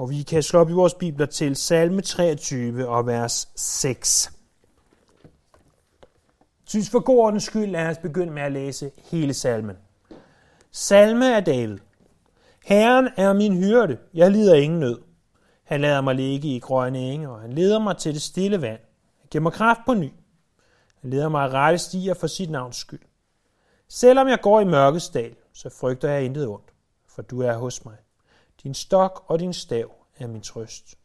Og vi kan slå op i vores bibler til salme 23 og vers 6. Synes for god ordens skyld, lad os begynde med at læse hele salmen. Salme af David. Herren er min hyrde, jeg lider ingen nød. Han lader mig ligge i grønne enge, og han leder mig til det stille vand. Han giver mig kraft på ny. Han leder mig at rette stier for sit navns skyld. Selvom jeg går i mørkets dal, så frygter jeg intet ondt, for du er hos mig. Din stok og din stav er min trøst.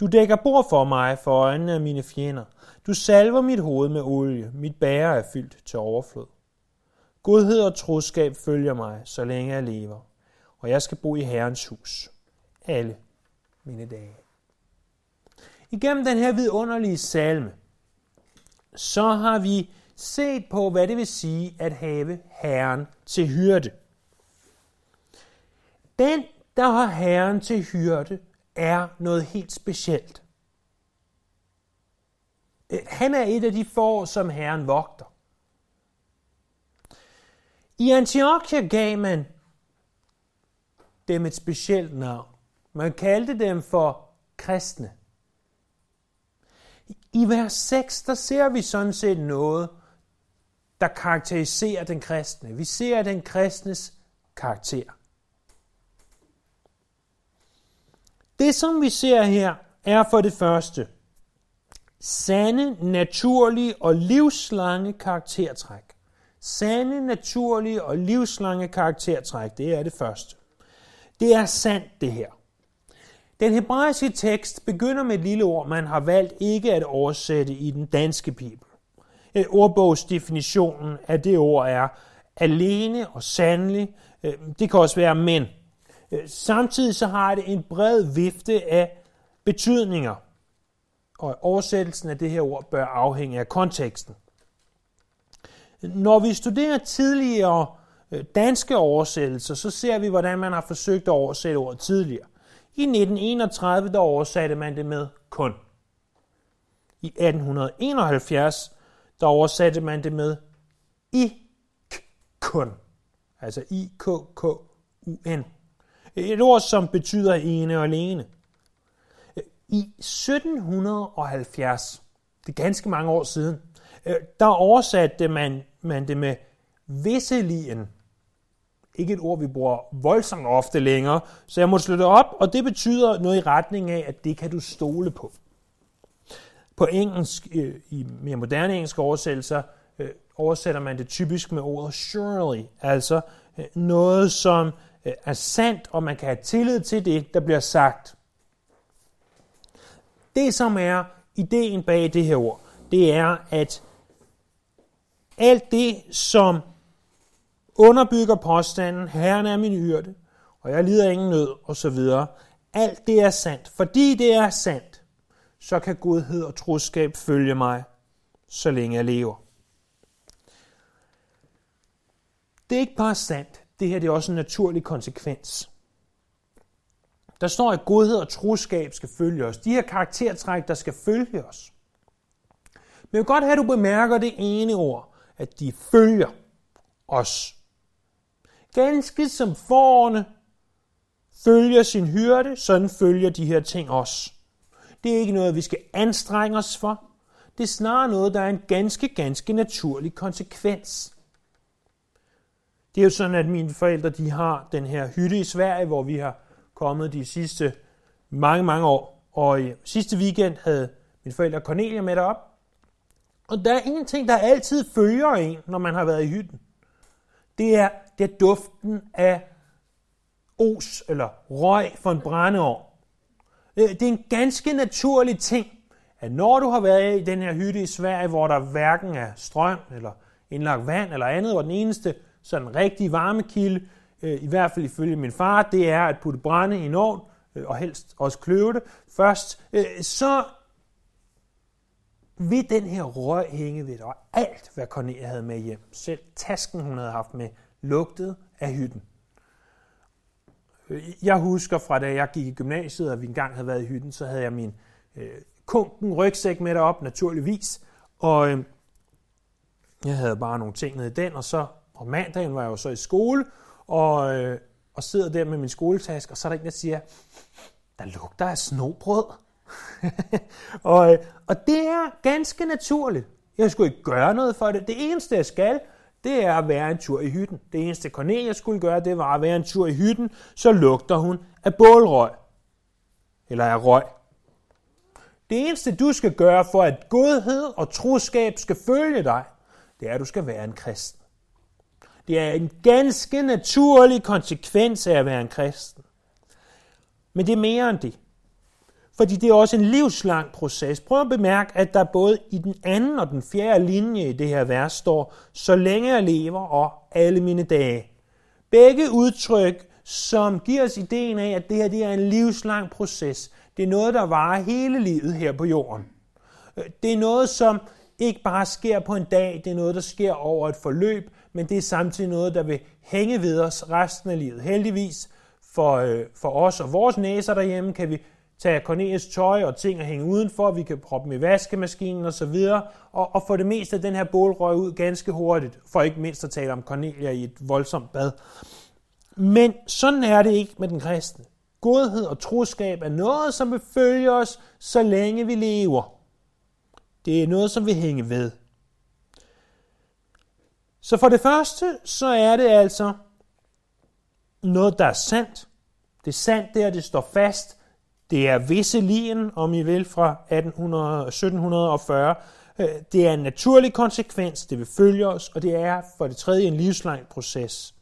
Du dækker bord for mig for øjnene af mine fjender. Du salver mit hoved med olie. Mit bære er fyldt til overflod. Godhed og troskab følger mig, så længe jeg lever, og jeg skal bo i Herrens hus alle mine dage. Igennem den her vidunderlige salme, så har vi set på, hvad det vil sige at have Herren til hyrde. Den, der har Herren til hyrde, er noget helt specielt. Øh, han er et af de får, som Herren vogter. I Antiochia gav man dem et specielt navn. Man kaldte dem for kristne. I vers 6, der ser vi sådan set noget, der karakteriserer den kristne. Vi ser den kristnes karakter. Det, som vi ser her, er for det første sande, naturlige og livslange karaktertræk. Sande, naturlige og livslange karaktertræk, det er det første. Det er sandt, det her. Den hebraiske tekst begynder med et lille ord, man har valgt ikke at oversætte i den danske bibel. Øh, ordbogsdefinitionen af det ord er alene og sandelig. Øh, det kan også være men. Øh, samtidig så har det en bred vifte af betydninger. Og oversættelsen af det her ord bør afhænge af konteksten. Når vi studerer tidligere øh, danske oversættelser, så ser vi, hvordan man har forsøgt at oversætte ordet tidligere. I 1931 der oversatte man det med kun. I 1871 der oversatte man det med i kun. Altså i k k u n. Et ord, som betyder ene og alene. I 1770, det er ganske mange år siden, øh, der oversatte man, man det med visselien. Ikke et ord, vi bruger voldsomt ofte længere, så jeg må slå det op, og det betyder noget i retning af, at det kan du stole på. På engelsk, øh, i mere moderne engelske oversættelser, øh, oversætter man det typisk med ordet surely, altså noget, som Øh, er sandt, og man kan have tillid til det, der bliver sagt. Det, som er ideen bag det her ord, det er, at alt det, som underbygger påstanden, Herren er min hyrde, og jeg lider ingen nød, osv., alt det er sandt. Fordi det er sandt, så kan godhed og troskab følge mig, så længe jeg lever. Det er ikke bare sandt, det her det er også en naturlig konsekvens. Der står, at godhed og troskab skal følge os. De her karaktertræk, der skal følge os. Men jeg vil godt have, at du bemærker det ene ord, at de følger os. Ganske som forerne følger sin hyrde, sådan følger de her ting os. Det er ikke noget, vi skal anstrenge os for. Det er snarere noget, der er en ganske, ganske naturlig konsekvens. Det er jo sådan, at mine forældre de har den her hytte i Sverige, hvor vi har kommet de sidste mange, mange år. Og i sidste weekend havde mine forældre Cornelia med derop. Og der er en ting, der altid følger en, når man har været i hytten. Det er, det er duften af os eller røg for en brændeovn. Øh, det er en ganske naturlig ting, at når du har været i den her hytte i Sverige, hvor der hverken er strøm eller indlagt vand eller andet, hvor den eneste sådan rigtig varmekilde, øh, i hvert fald ifølge min far, det er at putte brænde i en ovn, øh, og helst også kløve det først, øh, så vil den her røg hænge ved dig, og alt, hvad Cornelia havde med hjem, selv tasken, hun havde haft med, lugtede af hytten. Jeg husker fra da jeg gik i gymnasiet, og vi engang havde været i hytten, så havde jeg min øh, kunken rygsæk med derop, naturligvis, og øh, jeg havde bare nogle ting nede i den, og så og mandagen var jeg jo så i skole, og, øh, og sidder der med min skoletaske, og så er der en, der siger, der lugter af snobrød. og, øh, og det er ganske naturligt. Jeg skulle ikke gøre noget for det. Det eneste, jeg skal, det er at være en tur i hytten. Det eneste Cornelia skulle gøre, det var at være en tur i hytten, så lugter hun af bålrøg. Eller af røg. Det eneste, du skal gøre for, at godhed og troskab skal følge dig, det er, at du skal være en kristen. Det er en ganske naturlig konsekvens af at være en kristen. Men det er mere end det. Fordi det er også en livslang proces. Prøv at bemærke, at der både i den anden og den fjerde linje i det her vers står, så længe jeg lever og alle mine dage. Begge udtryk, som giver os ideen af, at det her det er en livslang proces. Det er noget, der varer hele livet her på jorden. Øh, det er noget, som ikke bare sker på en dag, det er noget, der sker over et forløb, men det er samtidig noget, der vil hænge ved os resten af livet. Heldigvis for, øh, for os og vores næser derhjemme kan vi tage Cornelius tøj og ting og hænge udenfor, vi kan proppe dem i vaskemaskinen og så videre, og, og få det meste af den her bålrøg ud ganske hurtigt, for ikke mindst at tale om Cornelia i et voldsomt bad. Men sådan er det ikke med den kristne. Godhed og troskab er noget, som vil følge os, så længe vi lever. Det er noget, som vil hænge ved. Så for det første, så er det altså noget, der er sandt. Det er sandt der, det står fast. Det er visse lien, om I vil, fra 1800, 1740. Øh, det er en naturlig konsekvens, det vil følge os, og det er for det tredje en livslang proces.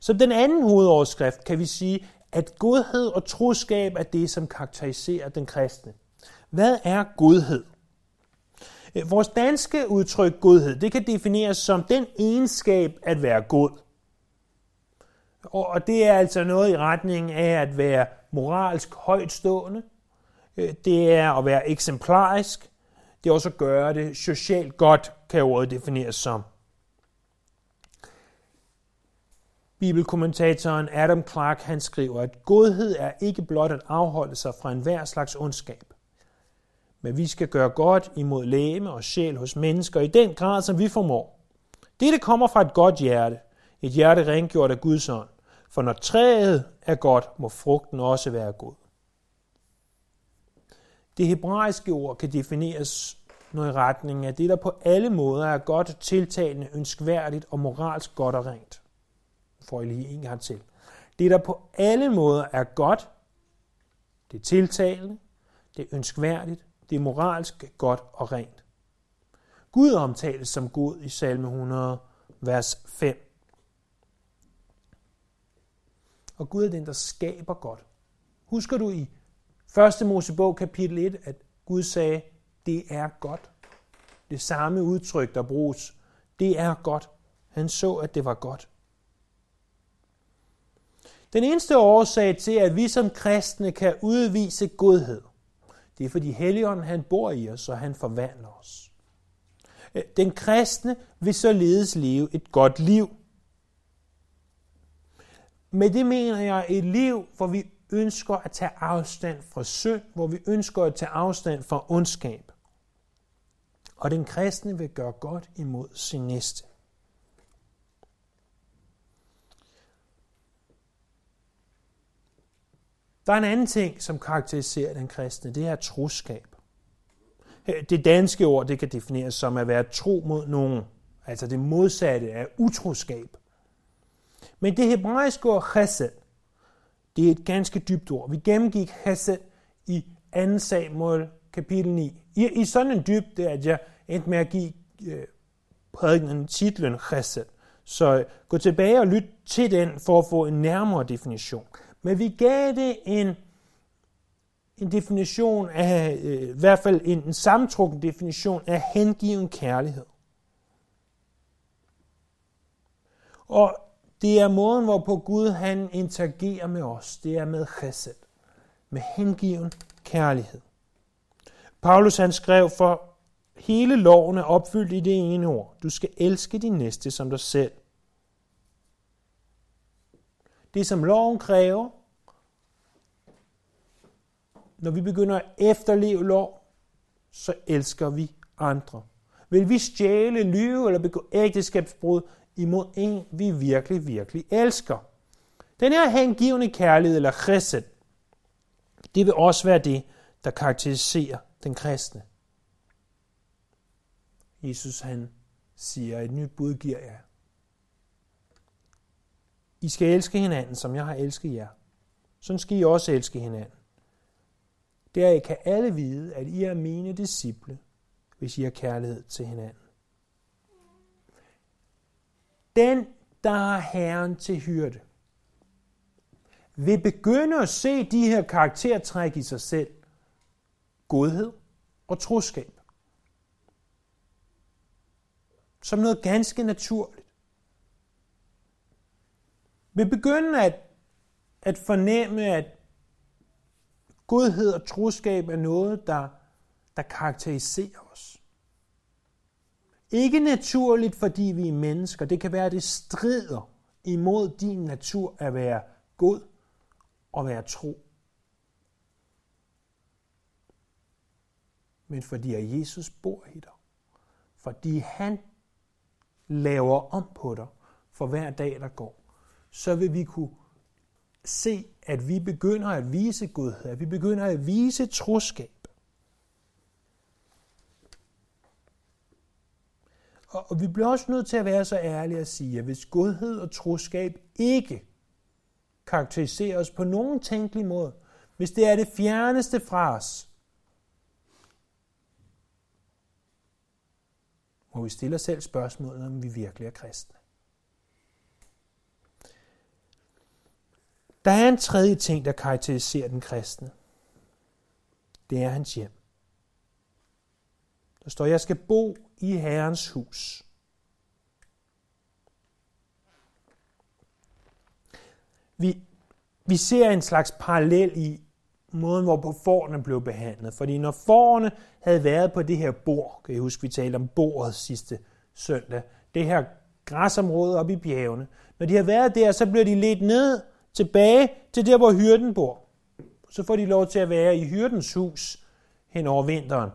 Så den anden hovedoverskrift kan vi sige, at godhed og troskab er det, som karakteriserer den kristne. Hvad er godhed? Øh, vores danske udtryk godhed, det kan defineres som den egenskab at være god. Og det er altså noget i retning af at være moralsk højtstående. Øh, det er at være eksemplarisk. Det er også at gøre det socialt godt, kan ordet defineres som. Bibelkommentatoren Adam Clark han skriver, at godhed er ikke blot at afholde sig fra enhver slags ondskab. Men vi skal gøre godt imod læme og sjæl hos mennesker i den grad, som vi formår. Dette kommer fra et godt hjerte, et hjerte rengjort af Guds ånd. For når træet er godt, må frugten også være god. Det hebraiske ord kan defineres noget i retning af det, der på alle måder er godt, tiltalende, ønskværdigt og moralsk godt og rent. Får jeg lige en gang til. Det, der på alle måder er godt, det er tiltalende, det er ønskværdigt, det er moralsk godt og rent. Gud omtales som god i salme 100, vers 5. Og Gud er den, der skaber godt. Husker du i 1. Mosebog kapitel 1, at Gud sagde, det er godt. Det samme udtryk, der bruges, det er godt. Han så, at det var godt. Den eneste årsag til, at vi som kristne kan udvise godhed, det er fordi Helligånden han bor i os, og han forvandler os. Øh, den kristne vil således leve et godt liv. Med det mener jeg et liv, hvor vi ønsker at tage afstand fra synd, hvor vi ønsker at tage afstand fra ondskab. Og den kristne vil gøre godt imod sin næste. Der er en anden ting, som karakteriserer den kristne, det er troskab. Det danske ord, det kan defineres som at være tro mod nogen, altså det modsatte af utroskab. Men det hebraiske ord chesed, det er et ganske dybt ord. Vi gennemgik chesed i 2 Samuel kapitel 9. I, i sådan en dybde, at jeg endte med at give øh, prædikenen titlen chesed. Så gå tilbage og lyt til den for at få en nærmere definition. Men vi gav det en, en definition af, øh, i hvert fald en, en sammentrukken definition af hengiven kærlighed. Og det er måden, hvorpå Gud han interagerer med os. Det er med chesed, med hengiven kærlighed. Paulus han skrev, for hele loven er opfyldt i det ene ord. Du skal elske din næste som dig selv. Det, som loven kræver, når vi begynder at efterleve lov, så elsker vi andre. Vil vi stjæle, lyve eller begå ægteskabsbrud, imod en, vi virkelig, virkelig elsker. Den her hengivende kærlighed, eller chesed, Det vil også være det, der karakteriserer den kristne. Jesus han siger, et nyt bud giver jer. I skal elske hinanden, som jeg har elsket jer. Sådan skal I også elske hinanden. Deraf kan alle vide, at I er mine disciple, hvis I har kærlighed til hinanden. Den, der har Herren til hyrde, vil begynde at se de her karaktertræk i sig selv. Godhed og troskab. Som noget ganske naturligt. Vil begynde at, at fornemme, at godhed og troskab er noget, der, der karakteriserer os. Ikke naturligt, fordi vi er mennesker. Det kan være, at det strider imod din natur at være god og være tro. Men fordi at Jesus bor i dig. Fordi han laver om på dig for hver dag, der går. Så vil vi kunne se, at vi begynder at vise godhed, at vi begynder at vise troskab. Og vi bliver også nødt til at være så ærlige at sige, at hvis godhed og troskab ikke karakteriserer os på nogen tænkelig måde, hvis det er det fjerneste fra os, må vi stille os selv spørgsmålet, om vi virkelig er kristne. Der er en tredje ting, der karakteriserer den kristne. Det er hans hjem. Der står, jeg skal bo i Herrens hus. Vi, vi ser en slags parallel i måden, hvorpå forerne blev behandlet. Fordi når forerne havde været på det her bord, kan I huske, vi talte om bordet sidste søndag, det her græsområde oppe i bjergene, når de har været der, så bliver de ledt ned tilbage til der, hvor hyrden bor. Så får de lov til at være i hyrdens hus hen over vinteren.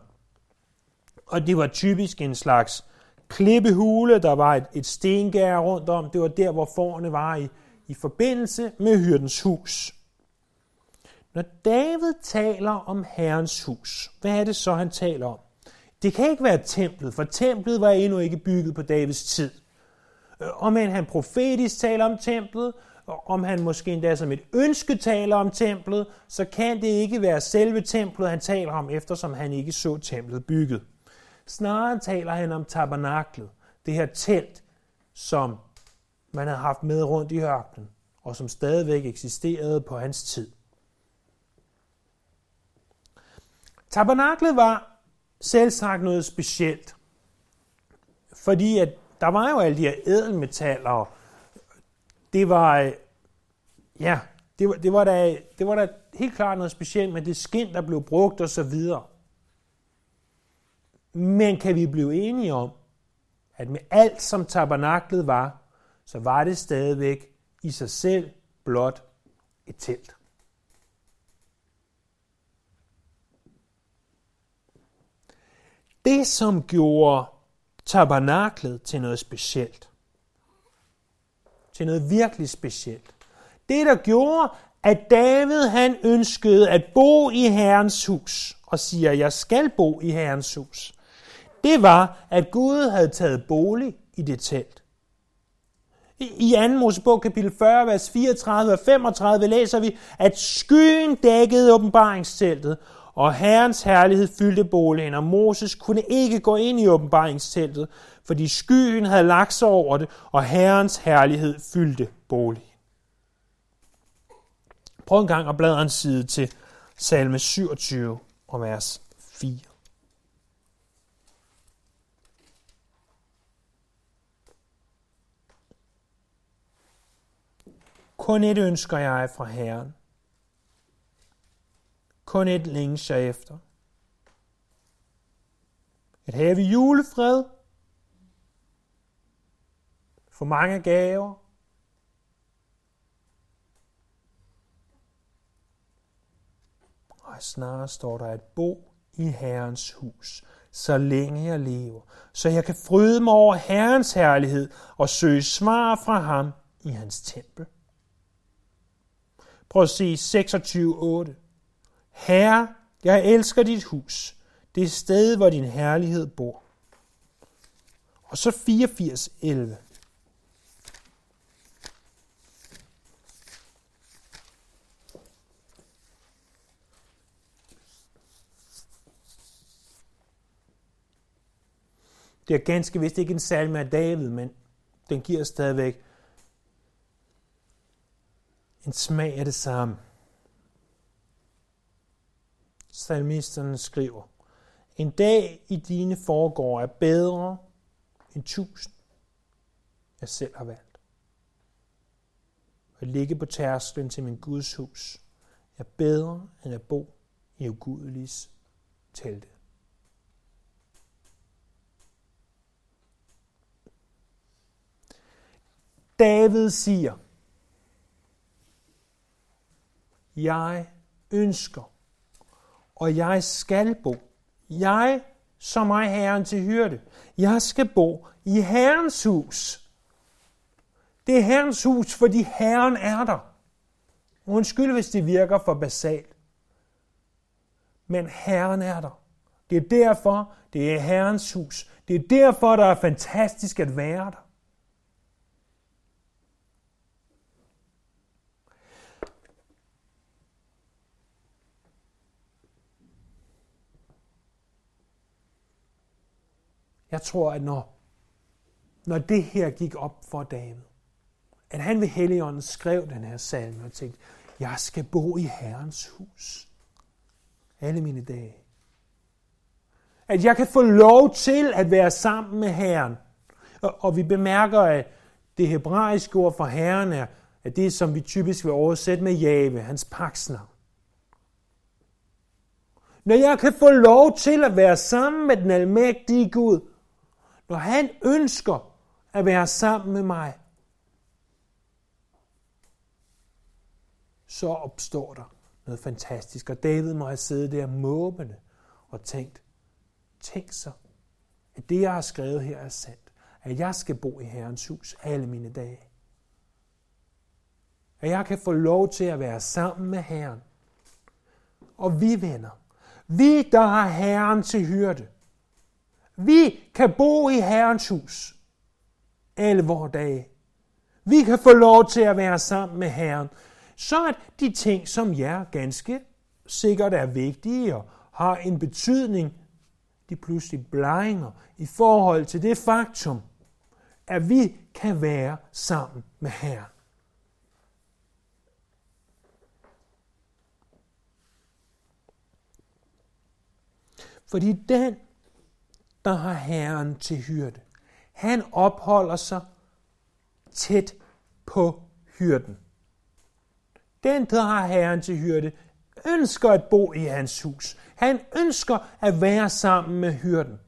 Og det var typisk en slags klippehule, der var et, et stengær rundt om. Det var der, hvor forne var i, i forbindelse med hyrdens hus. Når David taler om Herrens hus, hvad er det så, han taler om? Det kan ikke være templet, for templet var endnu ikke bygget på Davids tid. Øh, Og men han profetisk taler om templet, og om han måske endda som et ønske taler om templet, så kan det ikke være selve templet, han taler om, eftersom han ikke så templet bygget. Snarere taler han om tabernaklet, det her telt, som man havde haft med rundt i ørkenen, og som stadigvæk eksisterede på hans tid. Tabernaklet var selv sagt noget specielt, fordi at der var jo alle de her og det var, ja, det var, det var, da, det var da helt klart noget specielt med det skin, der blev brugt og så videre. Men kan vi blive enige om, at med alt som tabernaklet var, så var det stadigvæk i sig selv blot et telt. Det, som gjorde tabernaklet til noget specielt, til noget virkelig specielt, det, der gjorde, at David han ønskede at bo i Herrens hus, og siger, jeg skal bo i Herrens hus, det var, at Gud havde taget bolig i det telt. I 2. Mosebog kapitel 40, vers 34 og 35 læser vi, at skyen dækkede åbenbaringsteltet, og Herrens herlighed fyldte boligen, og Moses kunne ikke gå ind i åbenbaringsteltet, fordi skyen havde lagt sig over det, og Herrens herlighed fyldte boligen. Prøv en gang at bladre en side til salme 27 og vers 4. Kun et ønsker jeg fra Herren. Kun et længes jeg efter. At have julefred. For mange gaver. Og snart står der at bo i Herrens hus, så længe jeg lever, så jeg kan fryde mig over Herrens herlighed og søge svar fra ham i hans tempel. Prøv at se 26.8. Herre, jeg elsker dit hus. Det sted, hvor din herlighed bor. Og så 84.11. Det er ganske vist ikke en salme af David, men den giver stadigvæk en smag af det samme. Salmisterne skriver, En dag i dine foregår er bedre end tusind, jeg selv har valgt. At ligge på tærsklen til min Guds hus er bedre end at bo i ugudeliges telte. David siger, jeg ønsker, og jeg skal bo. Jeg, som er Herren til hyrde, jeg skal bo i Herrens hus. Det er Herrens hus, fordi Herren er der. Undskyld, hvis det virker for basalt. Men Herren er der. Det er derfor, det er Herrens hus. Det er derfor, der er fantastisk at være der. Jeg tror, at når, når det her gik op for David, at han ved Helligånden skrev den her salme og tænkte, jeg skal bo i Herrens hus alle mine dage. At jeg kan få lov til at være sammen med Herren. Og, og vi bemærker, at det hebraiske ord for Herren er, at det, som vi typisk vil oversætte med Jave, hans paksnavn. Når jeg kan få lov til at være sammen med den almægtige Gud, når han ønsker at være sammen med mig, så opstår der noget fantastisk. Og David må have siddet der måbende og tænkt, tænk så, at det, jeg har skrevet her, er sandt. At jeg skal bo i Herrens hus alle mine dage. At jeg kan få lov til at være sammen med Herren. Og vi venner, vi der har Herren til hyrde, vi kan bo i Herrens hus alle vores dage. Vi kan få lov til at være sammen med Herren, så at de ting, som jer ganske sikkert er vigtige og har en betydning, de pludselig blegner i forhold til det faktum, at vi kan være sammen med Herren. Fordi den der har Herren til hyrde. Han opholder sig tæt på hyrden. Den, der har Herren til hyrde, ønsker at bo i hans hus. Han ønsker at være sammen med hyrden.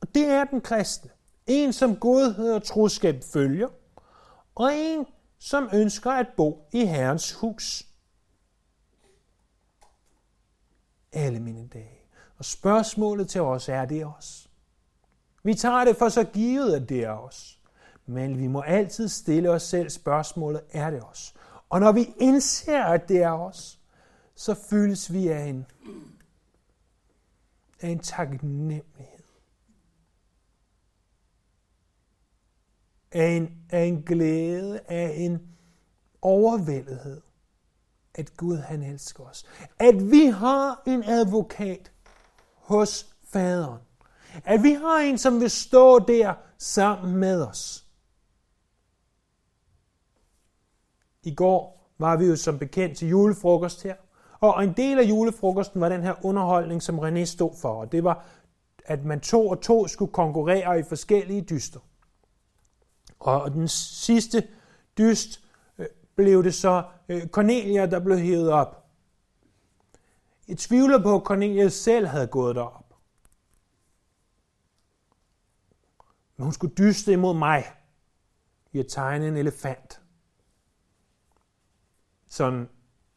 Og det er den kristne. En, som godhed og troskab følger, og en, som ønsker at bo i Herrens hus. Alle mine dage. Og spørgsmålet til os er det os. Vi tager det for så givet, at det er os. Men vi må altid stille os selv spørgsmålet, er det os? Og når vi indser, at det er os, så føles vi af en, af en taknemmelighed. Af en, af en glæde, af en overvældethed at Gud han elsker os. At vi har en advokat hos faderen. At vi har en, som vil stå der sammen med os. I går var vi jo som bekendt til julefrokost her. Og en del af julefrokosten var den her underholdning, som René stod for. Og det var, at man to og to skulle konkurrere i forskellige dyster. Og den sidste dyst blev det så øh, Cornelia, der blev hævet op. Jeg tvivler på, at Cornelia selv havde gået derop. Men hun skulle dyste imod mig i at tegne en elefant. Sådan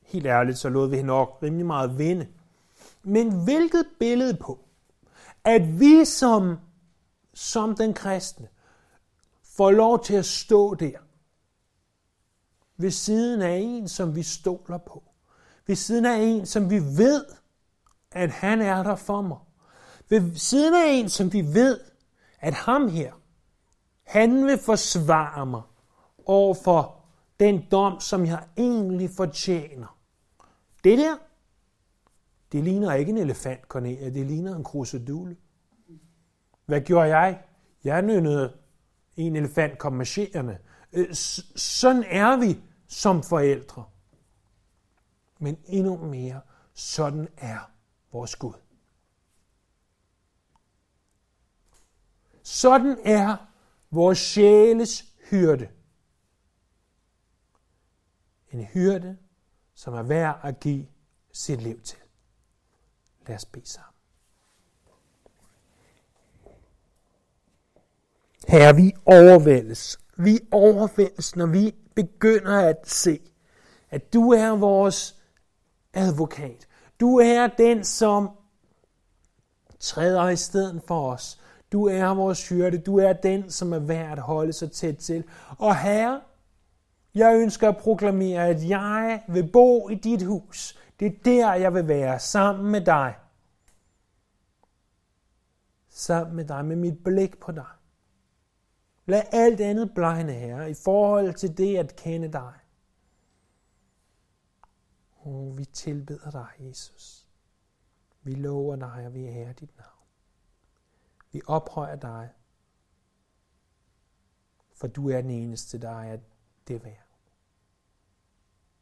helt ærligt, så lod vi hende nok rimelig meget vinde. Men hvilket billede på, at vi som, som den kristne får lov til at stå der ved siden af en, som vi stoler på. Ved siden af en, som vi ved, at han er der for mig. Ved siden af en, som vi ved, at ham her, han vil forsvare mig over for den dom, som jeg egentlig fortjener. Det der, det ligner ikke en elefant, Cornelia, det ligner en krusedule. Hvad gjorde jeg? Jeg nødnede en elefant kom marcherende. Øh, sådan er vi som forældre. Men endnu mere, sådan er vores Gud. Sådan er vores sjæles hyrde. En hyrde, som er værd at give sit liv til. Lad os bede sammen. Herre, vi overvældes. Vi overvældes, når vi begynder at se, at du er vores advokat. Du er den, som træder i stedet for os. Du er vores hyrde. Du er den, som er værd at holde sig tæt til. Og Herre, jeg ønsker at proklamere, at jeg vil bo i dit hus. Det er der, jeg vil være sammen med dig. Sammen med dig, med mit blik på dig. Lad alt andet blegne, Herre, i forhold til det at kende dig. Oh, vi tilbeder dig, Jesus. Vi lover dig, og vi ærer dit navn. Vi ophøjer dig, for du er den eneste, der er det værd.